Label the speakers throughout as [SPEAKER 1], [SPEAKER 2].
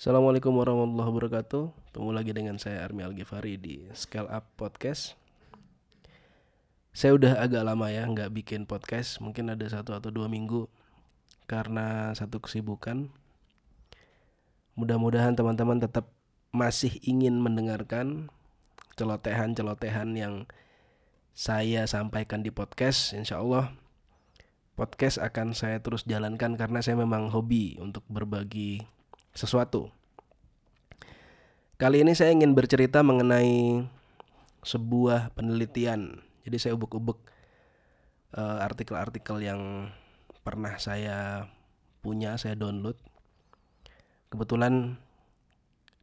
[SPEAKER 1] Assalamualaikum warahmatullahi wabarakatuh. Ketemu lagi dengan saya Armi Al-Ghifari di Scale Up Podcast. Saya udah agak lama ya nggak bikin podcast. Mungkin ada satu atau dua minggu Karena satu kesibukan. Mudah-mudahan teman-teman tetap masih ingin mendengarkan Celotehan-celotehan yang saya sampaikan di podcast Insya Allah. Podcast akan saya terus jalankan karena saya memang hobi untuk berbagi sesuatu. Kali ini saya ingin bercerita mengenai sebuah penelitian. Jadi saya ubek-ubek uh, artikel-artikel yang pernah saya punya, saya download. Kebetulan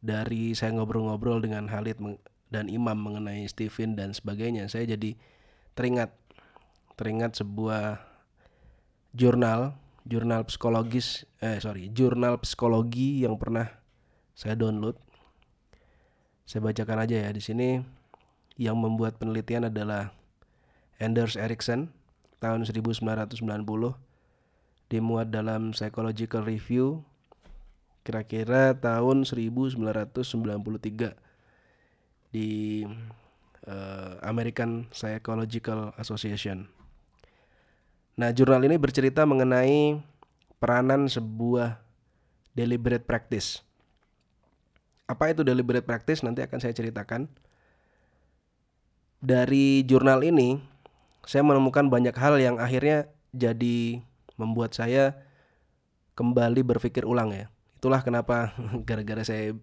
[SPEAKER 1] dari saya ngobrol-ngobrol dengan Halid dan Imam mengenai Stephen dan sebagainya, saya jadi teringat teringat sebuah jurnal jurnal psikologis eh sorry jurnal psikologi yang pernah saya download saya bacakan aja ya. Di sini yang membuat penelitian adalah Anders Ericsson tahun 1990 dimuat dalam Psychological Review kira-kira tahun 1993 di uh, American Psychological Association. Nah, jurnal ini bercerita mengenai peranan sebuah deliberate practice. Apa itu deliberate practice nanti akan saya ceritakan. Dari jurnal ini saya menemukan banyak hal yang akhirnya jadi membuat saya kembali berpikir ulang ya. Itulah kenapa gara-gara saya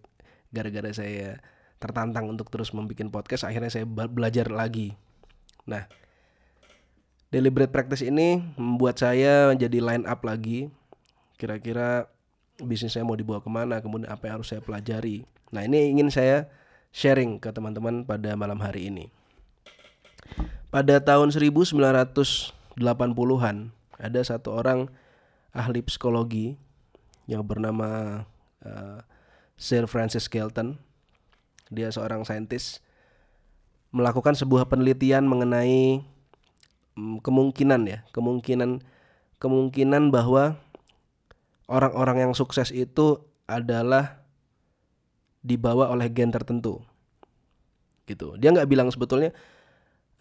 [SPEAKER 1] gara-gara saya tertantang untuk terus membuat podcast akhirnya saya belajar lagi. Nah, deliberate practice ini membuat saya jadi line up lagi kira-kira bisnis saya mau dibawa ke mana kemudian apa yang harus saya pelajari nah ini ingin saya sharing ke teman-teman pada malam hari ini. Pada tahun 1980-an ada satu orang ahli psikologi yang bernama uh, Sir Francis Galton dia seorang saintis melakukan sebuah penelitian mengenai Mm, kemungkinan ya kemungkinan kemungkinan bahwa orang-orang yang sukses itu adalah dibawa oleh gen tertentu. Gitu. Dia nggak bilang sebetulnya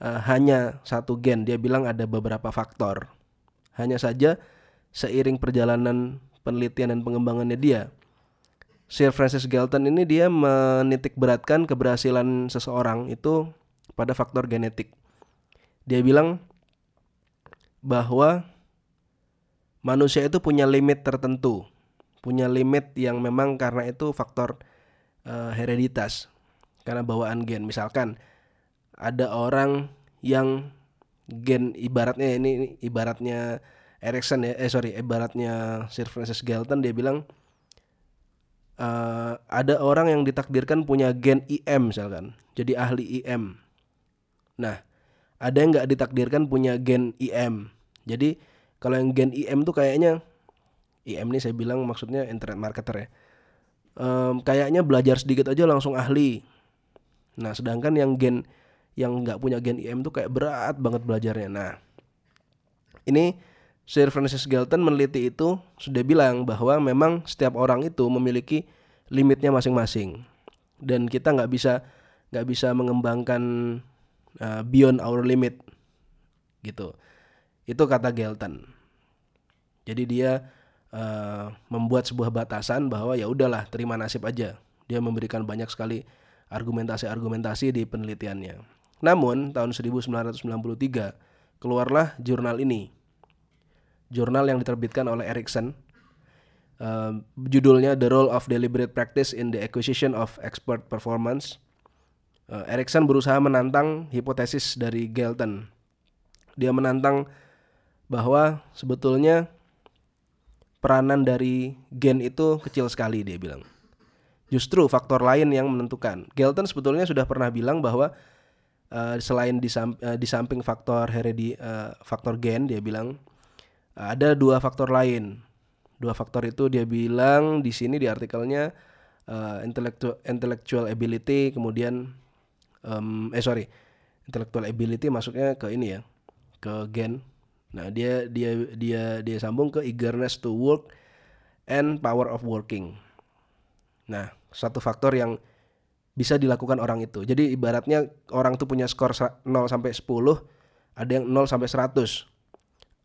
[SPEAKER 1] uh, hanya satu gen. Dia bilang ada beberapa faktor. Hanya saja seiring perjalanan penelitian dan pengembangannya dia Sir Francis Galton ini dia menitik beratkan keberhasilan seseorang itu pada faktor genetik. Dia bilang bahwa manusia itu punya limit tertentu, punya limit yang memang karena itu faktor uh, hereditas, karena bawaan gen. Misalkan ada orang yang gen ibaratnya ini, ini ibaratnya Erikson ya, eh sorry, ibaratnya Sir Francis Galton dia bilang uh, ada orang yang ditakdirkan punya gen IM misalkan, jadi ahli IM. Nah, ada yang nggak ditakdirkan punya gen IM. Jadi kalau yang gen IM tuh kayaknya IM nih saya bilang maksudnya internet marketer ya. Um, kayaknya belajar sedikit aja langsung ahli. Nah sedangkan yang gen yang nggak punya gen IM tuh kayak berat banget belajarnya. Nah ini Sir Francis Galton meneliti itu sudah bilang bahwa memang setiap orang itu memiliki limitnya masing-masing dan kita nggak bisa nggak bisa mengembangkan uh, beyond our limit gitu itu kata Gelton jadi dia uh, membuat sebuah batasan bahwa ya udahlah terima nasib aja dia memberikan banyak sekali argumentasi-argumentasi di penelitiannya namun tahun 1993 keluarlah jurnal ini jurnal yang diterbitkan oleh Erickson Uh, judulnya The Role of Deliberate Practice in the Acquisition of Expert Performance. Uh, Erickson berusaha menantang hipotesis dari Galton. Dia menantang bahwa sebetulnya peranan dari gen itu kecil sekali dia bilang. Justru faktor lain yang menentukan. Galton sebetulnya sudah pernah bilang bahwa uh, selain di, uh, di samping faktor heredi uh, faktor gen dia bilang uh, ada dua faktor lain. Dua faktor itu dia bilang di sini di artikelnya uh, intellectual intellectual ability kemudian um, eh sorry intellectual ability masuknya ke ini ya ke gen Nah, dia dia dia dia sambung ke eagerness to work and power of working. Nah, satu faktor yang bisa dilakukan orang itu. Jadi ibaratnya orang tuh punya skor 0 sampai 10, ada yang 0 sampai 100.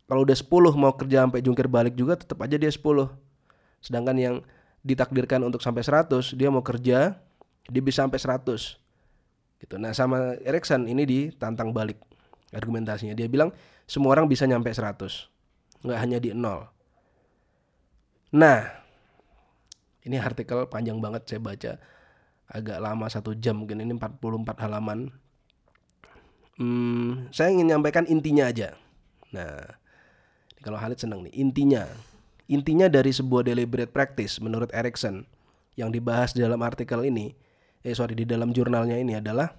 [SPEAKER 1] Kalau udah 10 mau kerja sampai jungkir balik juga tetap aja dia 10. Sedangkan yang ditakdirkan untuk sampai 100, dia mau kerja dia bisa sampai 100. Gitu. Nah, sama Erikson ini ditantang balik argumentasinya. Dia bilang semua orang bisa nyampe 100. Nggak hanya di 0. Nah, ini artikel panjang banget saya baca. Agak lama satu jam mungkin. Ini 44 halaman. Hmm, saya ingin nyampaikan intinya aja. Nah kalau Halid senang nih. Intinya. Intinya dari sebuah deliberate practice menurut Erikson yang dibahas di dalam artikel ini eh sorry di dalam jurnalnya ini adalah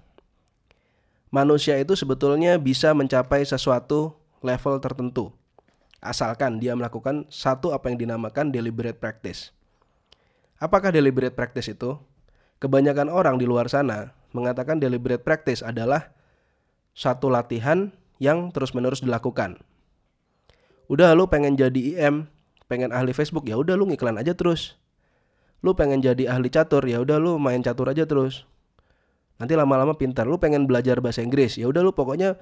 [SPEAKER 1] manusia itu sebetulnya bisa mencapai sesuatu level tertentu asalkan dia melakukan satu apa yang dinamakan deliberate practice Apakah deliberate practice itu? Kebanyakan orang di luar sana mengatakan deliberate practice adalah satu latihan yang terus-menerus dilakukan. Udah lu pengen jadi IM, pengen ahli Facebook ya udah lu ngiklan aja terus. Lu pengen jadi ahli catur ya udah lu main catur aja terus. Nanti lama-lama pintar. Lu pengen belajar bahasa Inggris ya udah lu pokoknya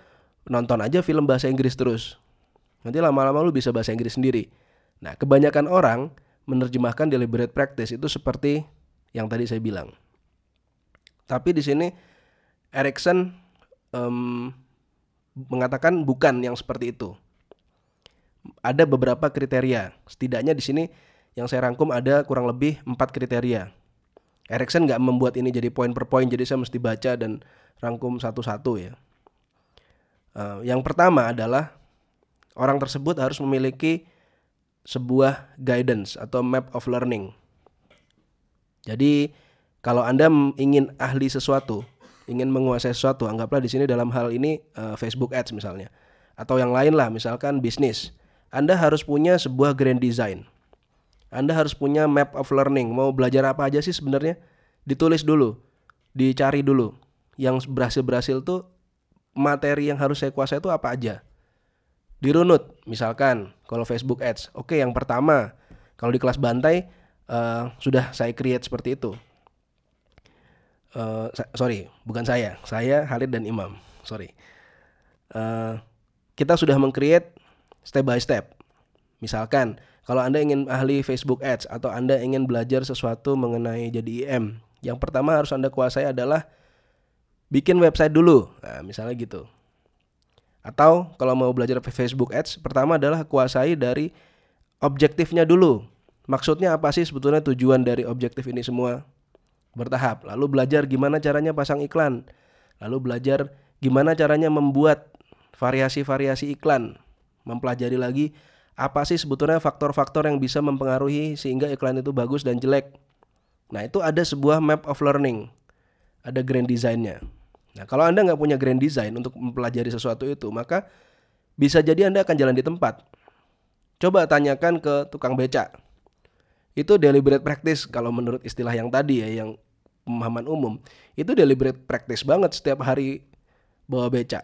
[SPEAKER 1] nonton aja film bahasa Inggris terus. Nanti lama-lama lu bisa bahasa Inggris sendiri. Nah, kebanyakan orang menerjemahkan deliberate practice itu seperti yang tadi saya bilang. Tapi di sini Erikson um, mengatakan bukan yang seperti itu. Ada beberapa kriteria. Setidaknya di sini yang saya rangkum ada kurang lebih empat kriteria. Erikson nggak membuat ini jadi poin per poin, jadi saya mesti baca dan rangkum satu-satu ya. Uh, yang pertama adalah orang tersebut harus memiliki sebuah guidance atau map of learning. Jadi kalau Anda ingin ahli sesuatu, ingin menguasai sesuatu, anggaplah di sini dalam hal ini uh, Facebook Ads misalnya atau yang lain lah, misalkan bisnis. Anda harus punya sebuah grand design. Anda harus punya map of learning. Mau belajar apa aja sih sebenarnya? Ditulis dulu, dicari dulu. Yang berhasil-berhasil tuh materi yang harus saya kuasai itu apa aja? Dirunut misalkan kalau Facebook Ads. Oke yang pertama kalau di kelas bantai uh, sudah saya create seperti itu. Uh, sorry bukan saya. Saya Halid dan Imam. Sorry. Uh, kita sudah mengcreate step by step. Misalkan kalau anda ingin ahli Facebook Ads atau anda ingin belajar sesuatu mengenai jadi IM yang pertama harus anda kuasai adalah bikin website dulu nah, misalnya gitu atau kalau mau belajar Facebook Ads, pertama adalah kuasai dari objektifnya dulu. Maksudnya apa sih sebetulnya tujuan dari objektif ini semua? Bertahap. Lalu belajar gimana caranya pasang iklan. Lalu belajar gimana caranya membuat variasi-variasi iklan. Mempelajari lagi apa sih sebetulnya faktor-faktor yang bisa mempengaruhi sehingga iklan itu bagus dan jelek. Nah itu ada sebuah map of learning. Ada grand design-nya. Nah, kalau Anda nggak punya grand design untuk mempelajari sesuatu itu, maka bisa jadi Anda akan jalan di tempat. Coba tanyakan ke tukang beca. Itu deliberate practice kalau menurut istilah yang tadi ya, yang pemahaman umum. Itu deliberate practice banget setiap hari bawa beca.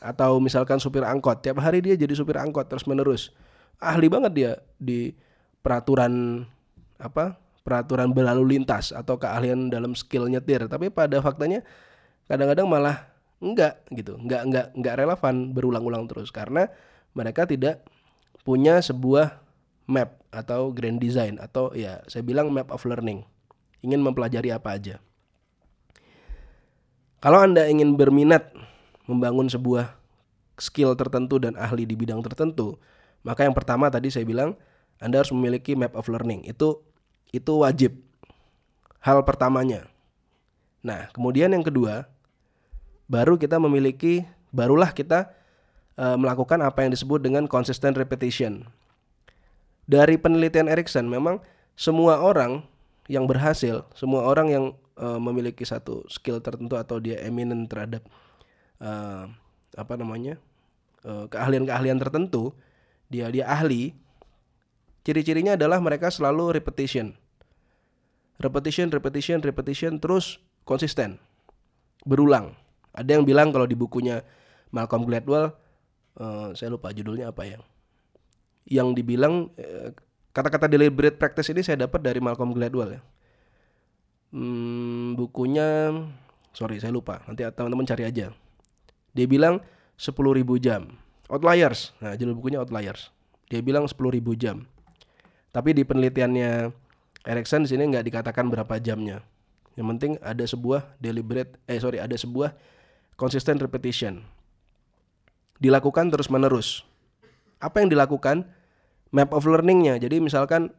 [SPEAKER 1] Atau misalkan supir angkot, tiap hari dia jadi supir angkot terus menerus. Ahli banget dia di peraturan apa? Peraturan berlalu lintas atau keahlian dalam skill nyetir. Tapi pada faktanya kadang-kadang malah enggak gitu. Enggak enggak enggak relevan berulang-ulang terus karena mereka tidak punya sebuah map atau grand design atau ya saya bilang map of learning. Ingin mempelajari apa aja. Kalau anda ingin berminat membangun sebuah skill tertentu dan ahli di bidang tertentu maka yang pertama tadi saya bilang anda harus memiliki map of learning. Itu itu wajib. Hal pertamanya Nah, kemudian yang kedua, baru kita memiliki, barulah kita e, melakukan apa yang disebut dengan consistent repetition. Dari penelitian Erikson, memang semua orang yang berhasil, semua orang yang e, memiliki satu skill tertentu atau dia eminent terhadap e, apa namanya keahlian-keahlian tertentu, dia dia ahli. Ciri-cirinya adalah mereka selalu repetition, repetition, repetition, repetition, terus konsisten, berulang. Ada yang bilang kalau di bukunya Malcolm Gladwell, uh, saya lupa judulnya apa ya, yang dibilang eh, kata-kata deliberate practice ini saya dapat dari Malcolm Gladwell ya. hmm, bukunya sorry saya lupa. Nanti teman-teman cari aja. Dia bilang 10.000 jam. Outliers. Nah judul bukunya outliers. Dia bilang 10.000 jam. Tapi di penelitiannya Erikson di sini nggak dikatakan berapa jamnya yang penting ada sebuah deliberate eh sorry ada sebuah consistent repetition dilakukan terus menerus apa yang dilakukan map of learningnya jadi misalkan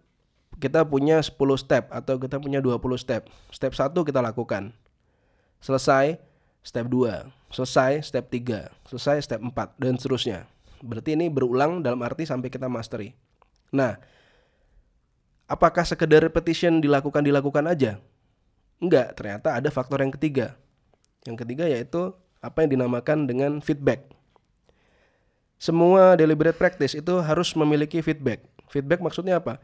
[SPEAKER 1] kita punya 10 step atau kita punya 20 step. Step 1 kita lakukan. Selesai step 2, selesai step 3, selesai step 4 dan seterusnya. Berarti ini berulang dalam arti sampai kita mastery. Nah, apakah sekedar repetition dilakukan dilakukan aja? Enggak, ternyata ada faktor yang ketiga. Yang ketiga yaitu apa yang dinamakan dengan feedback. Semua deliberate practice itu harus memiliki feedback. Feedback maksudnya apa?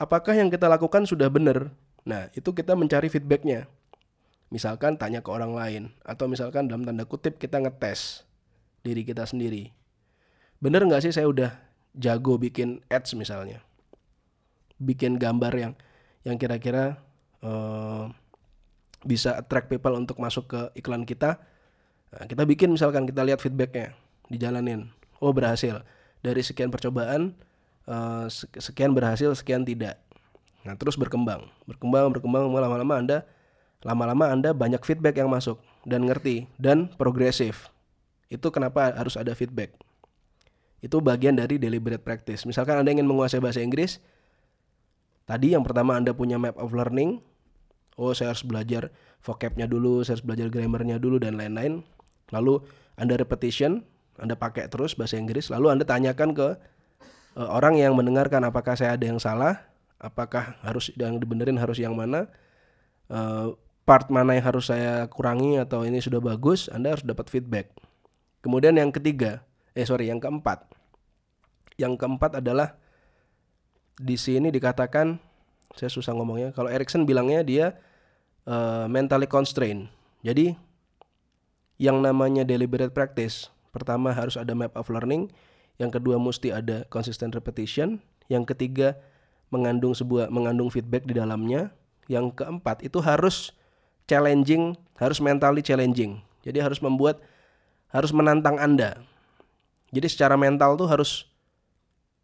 [SPEAKER 1] apakah yang kita lakukan sudah benar? Nah, itu kita mencari feedbacknya. Misalkan tanya ke orang lain, atau misalkan dalam tanda kutip kita ngetes diri kita sendiri. Bener nggak sih saya udah jago bikin ads misalnya, bikin gambar yang yang kira-kira uh, bisa attract people untuk masuk ke iklan kita. Nah, kita bikin misalkan kita lihat feedbacknya, dijalanin. Oh berhasil. Dari sekian percobaan, Eh, sekian berhasil sekian tidak nah terus berkembang berkembang berkembang lama-lama anda lama-lama anda banyak feedback yang masuk dan ngerti dan progresif itu kenapa harus ada feedback itu bagian dari deliberate practice misalkan anda ingin menguasai bahasa Inggris tadi yang pertama anda punya map of learning oh saya harus belajar vocabnya dulu saya harus belajar grammarnya dulu dan lain-lain. Lalu anda repetition anda pakai terus bahasa Inggris lalu anda tanyakan ke uh, orang yang mendengarkan apakah saya ada yang salah, apakah harus yang dibenerin harus yang mana, uh, part mana yang harus saya kurangi atau ini sudah bagus, Anda harus dapat feedback. Kemudian yang ketiga, eh sorry yang keempat, yang keempat adalah di sini dikatakan saya susah ngomongnya. Kalau Erikson bilangnya dia uh, mentally constrained. Jadi yang namanya deliberate practice pertama harus ada map of learning yang kedua mesti ada consistent repetition, yang ketiga mengandung sebuah mengandung feedback di dalamnya, yang keempat itu harus challenging, harus mentally challenging. Jadi harus membuat harus menantang Anda. Jadi secara mental tuh harus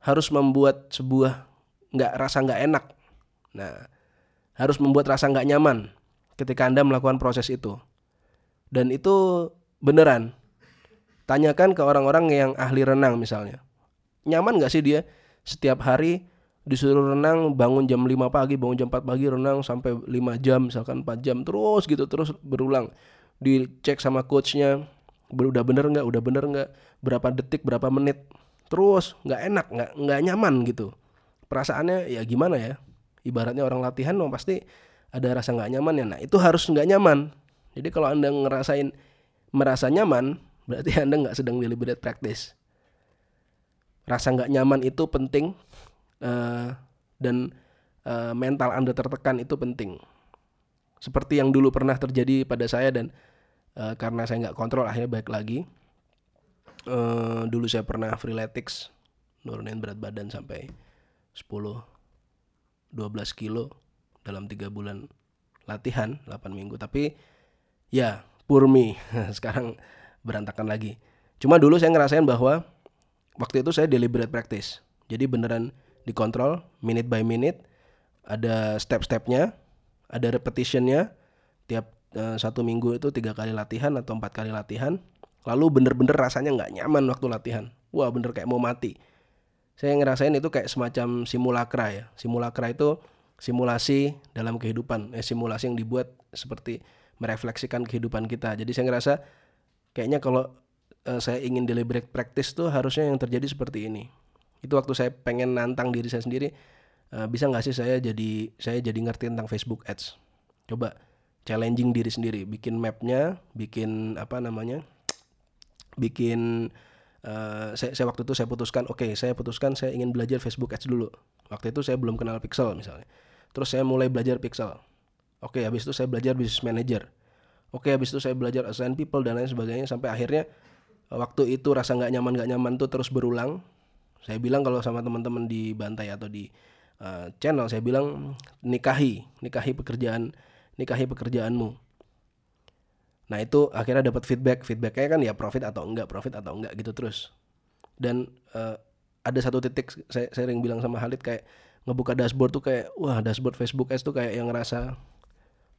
[SPEAKER 1] harus membuat sebuah nggak rasa nggak enak. Nah, harus membuat rasa nggak nyaman ketika Anda melakukan proses itu. Dan itu beneran Tanyakan ke orang-orang yang ahli renang misalnya. Nyaman gak sih dia setiap hari disuruh renang bangun jam 5 pagi, bangun jam 4 pagi renang sampai 5 jam misalkan 4 jam terus gitu terus berulang. Dicek sama coachnya udah bener nggak, udah bener nggak, berapa detik, berapa menit, terus nggak enak, nggak nggak nyaman gitu. Perasaannya ya gimana ya? Ibaratnya orang latihan oh, pasti ada rasa nggak nyaman ya. Nah itu harus nggak nyaman. Jadi kalau anda ngerasain merasa nyaman, berarti Anda nggak sedang deliberate practice. Rasa nggak nyaman itu penting uh, dan uh, mental Anda tertekan itu penting. Seperti yang dulu pernah terjadi pada saya dan uh, karena saya nggak kontrol akhirnya baik lagi. Uh, dulu saya pernah freeletics nurunin berat badan sampai 10 12 kilo dalam tiga bulan latihan 8 minggu tapi ya purmi sekarang berantakan lagi. Cuma dulu saya ngerasain bahwa waktu itu saya deliberate practice. Jadi beneran dikontrol minute by minute, ada step-stepnya, ada repetitionnya. Tiap uh, satu minggu itu tiga kali latihan atau empat kali latihan. Lalu bener-bener rasanya nggak nyaman waktu latihan. Wah bener kayak mau mati. Saya ngerasain itu kayak semacam simulakra ya. Simulakra itu simulasi dalam kehidupan. Eh, simulasi yang dibuat seperti merefleksikan kehidupan kita. Jadi saya ngerasa kayaknya kalau uh, saya ingin deliberate practice tuh harusnya yang terjadi seperti ini itu waktu saya pengen nantang diri saya sendiri uh, bisa nggak sih saya jadi saya jadi ngerti tentang Facebook Ads coba challenging diri sendiri bikin mapnya bikin apa namanya bikin uh, saya, saya waktu itu saya putuskan oke okay, saya putuskan saya ingin belajar Facebook Ads dulu. Waktu itu saya belum kenal Pixel misalnya. Terus saya mulai belajar Pixel. Oke okay, habis itu saya belajar Business Manager. Oke habis itu saya belajar assign people dan lain sebagainya sampai akhirnya waktu itu rasa nggak nyaman nggak nyaman tuh terus berulang. Saya bilang kalau sama teman-teman di bantai atau di uh, channel saya bilang nikahi nikahi pekerjaan nikahi pekerjaanmu. Nah itu akhirnya dapat feedback, feedbacknya kan ya profit atau enggak, profit atau enggak gitu terus. Dan uh, ada satu titik saya sering bilang sama Halid kayak ngebuka dashboard tuh kayak wah dashboard Facebook Ads tuh kayak yang ngerasa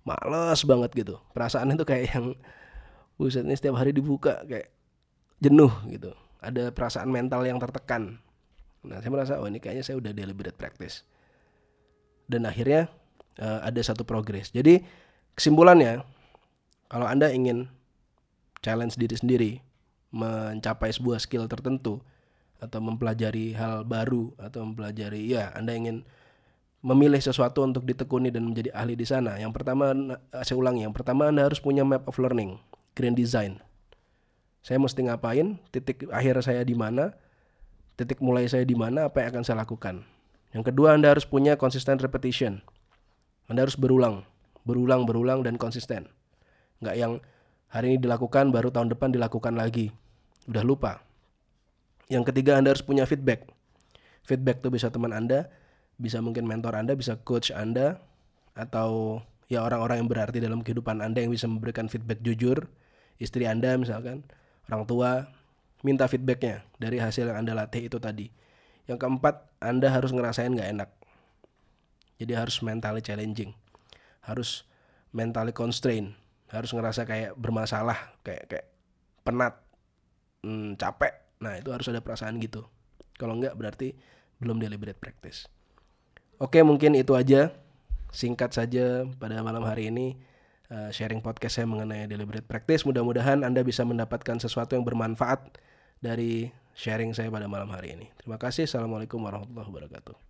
[SPEAKER 1] males banget gitu. Perasaannya tuh kayak yang buset ini setiap hari dibuka kayak jenuh gitu. Ada perasaan mental yang tertekan. Nah saya merasa oh ini kayaknya saya udah deliberate practice. Dan akhirnya uh, ada satu progres. Jadi kesimpulannya kalau Anda ingin challenge diri sendiri, mencapai sebuah skill tertentu atau mempelajari hal baru atau mempelajari ya Anda ingin memilih sesuatu untuk ditekuni dan menjadi ahli di sana. Yang pertama saya ulangi, yang pertama Anda harus punya map of learning, grand design. Saya mesti ngapain, titik akhir saya di mana, titik mulai saya di mana, apa yang akan saya lakukan. Yang kedua Anda harus punya consistent repetition. Anda harus berulang, berulang, berulang dan konsisten nggak yang hari ini dilakukan baru tahun depan dilakukan lagi. Udah lupa. Yang ketiga anda harus punya feedback. Feedback tuh bisa teman anda bisa mungkin mentor anda bisa coach anda atau ya orang-orang yang berarti dalam kehidupan anda yang bisa memberikan feedback jujur. Istri anda misalkan orang tua minta feedbacknya dari hasil yang anda latih itu tadi. Yang keempat anda harus ngerasain nggak enak. Jadi harus mentally challenging. Harus mentally constrained harus ngerasa kayak bermasalah kayak kayak penat hmm, capek. Nah itu harus ada perasaan gitu. Kalau enggak berarti belum deliberate practice. Oke mungkin itu aja. Singkat saja pada malam hari ini uh, sharing podcast saya mengenai deliberate practice. Mudah-mudahan anda bisa mendapatkan sesuatu yang bermanfaat dari sharing saya pada malam hari ini. Terima kasih. Assalamualaikum warahmatullahi wabarakatuh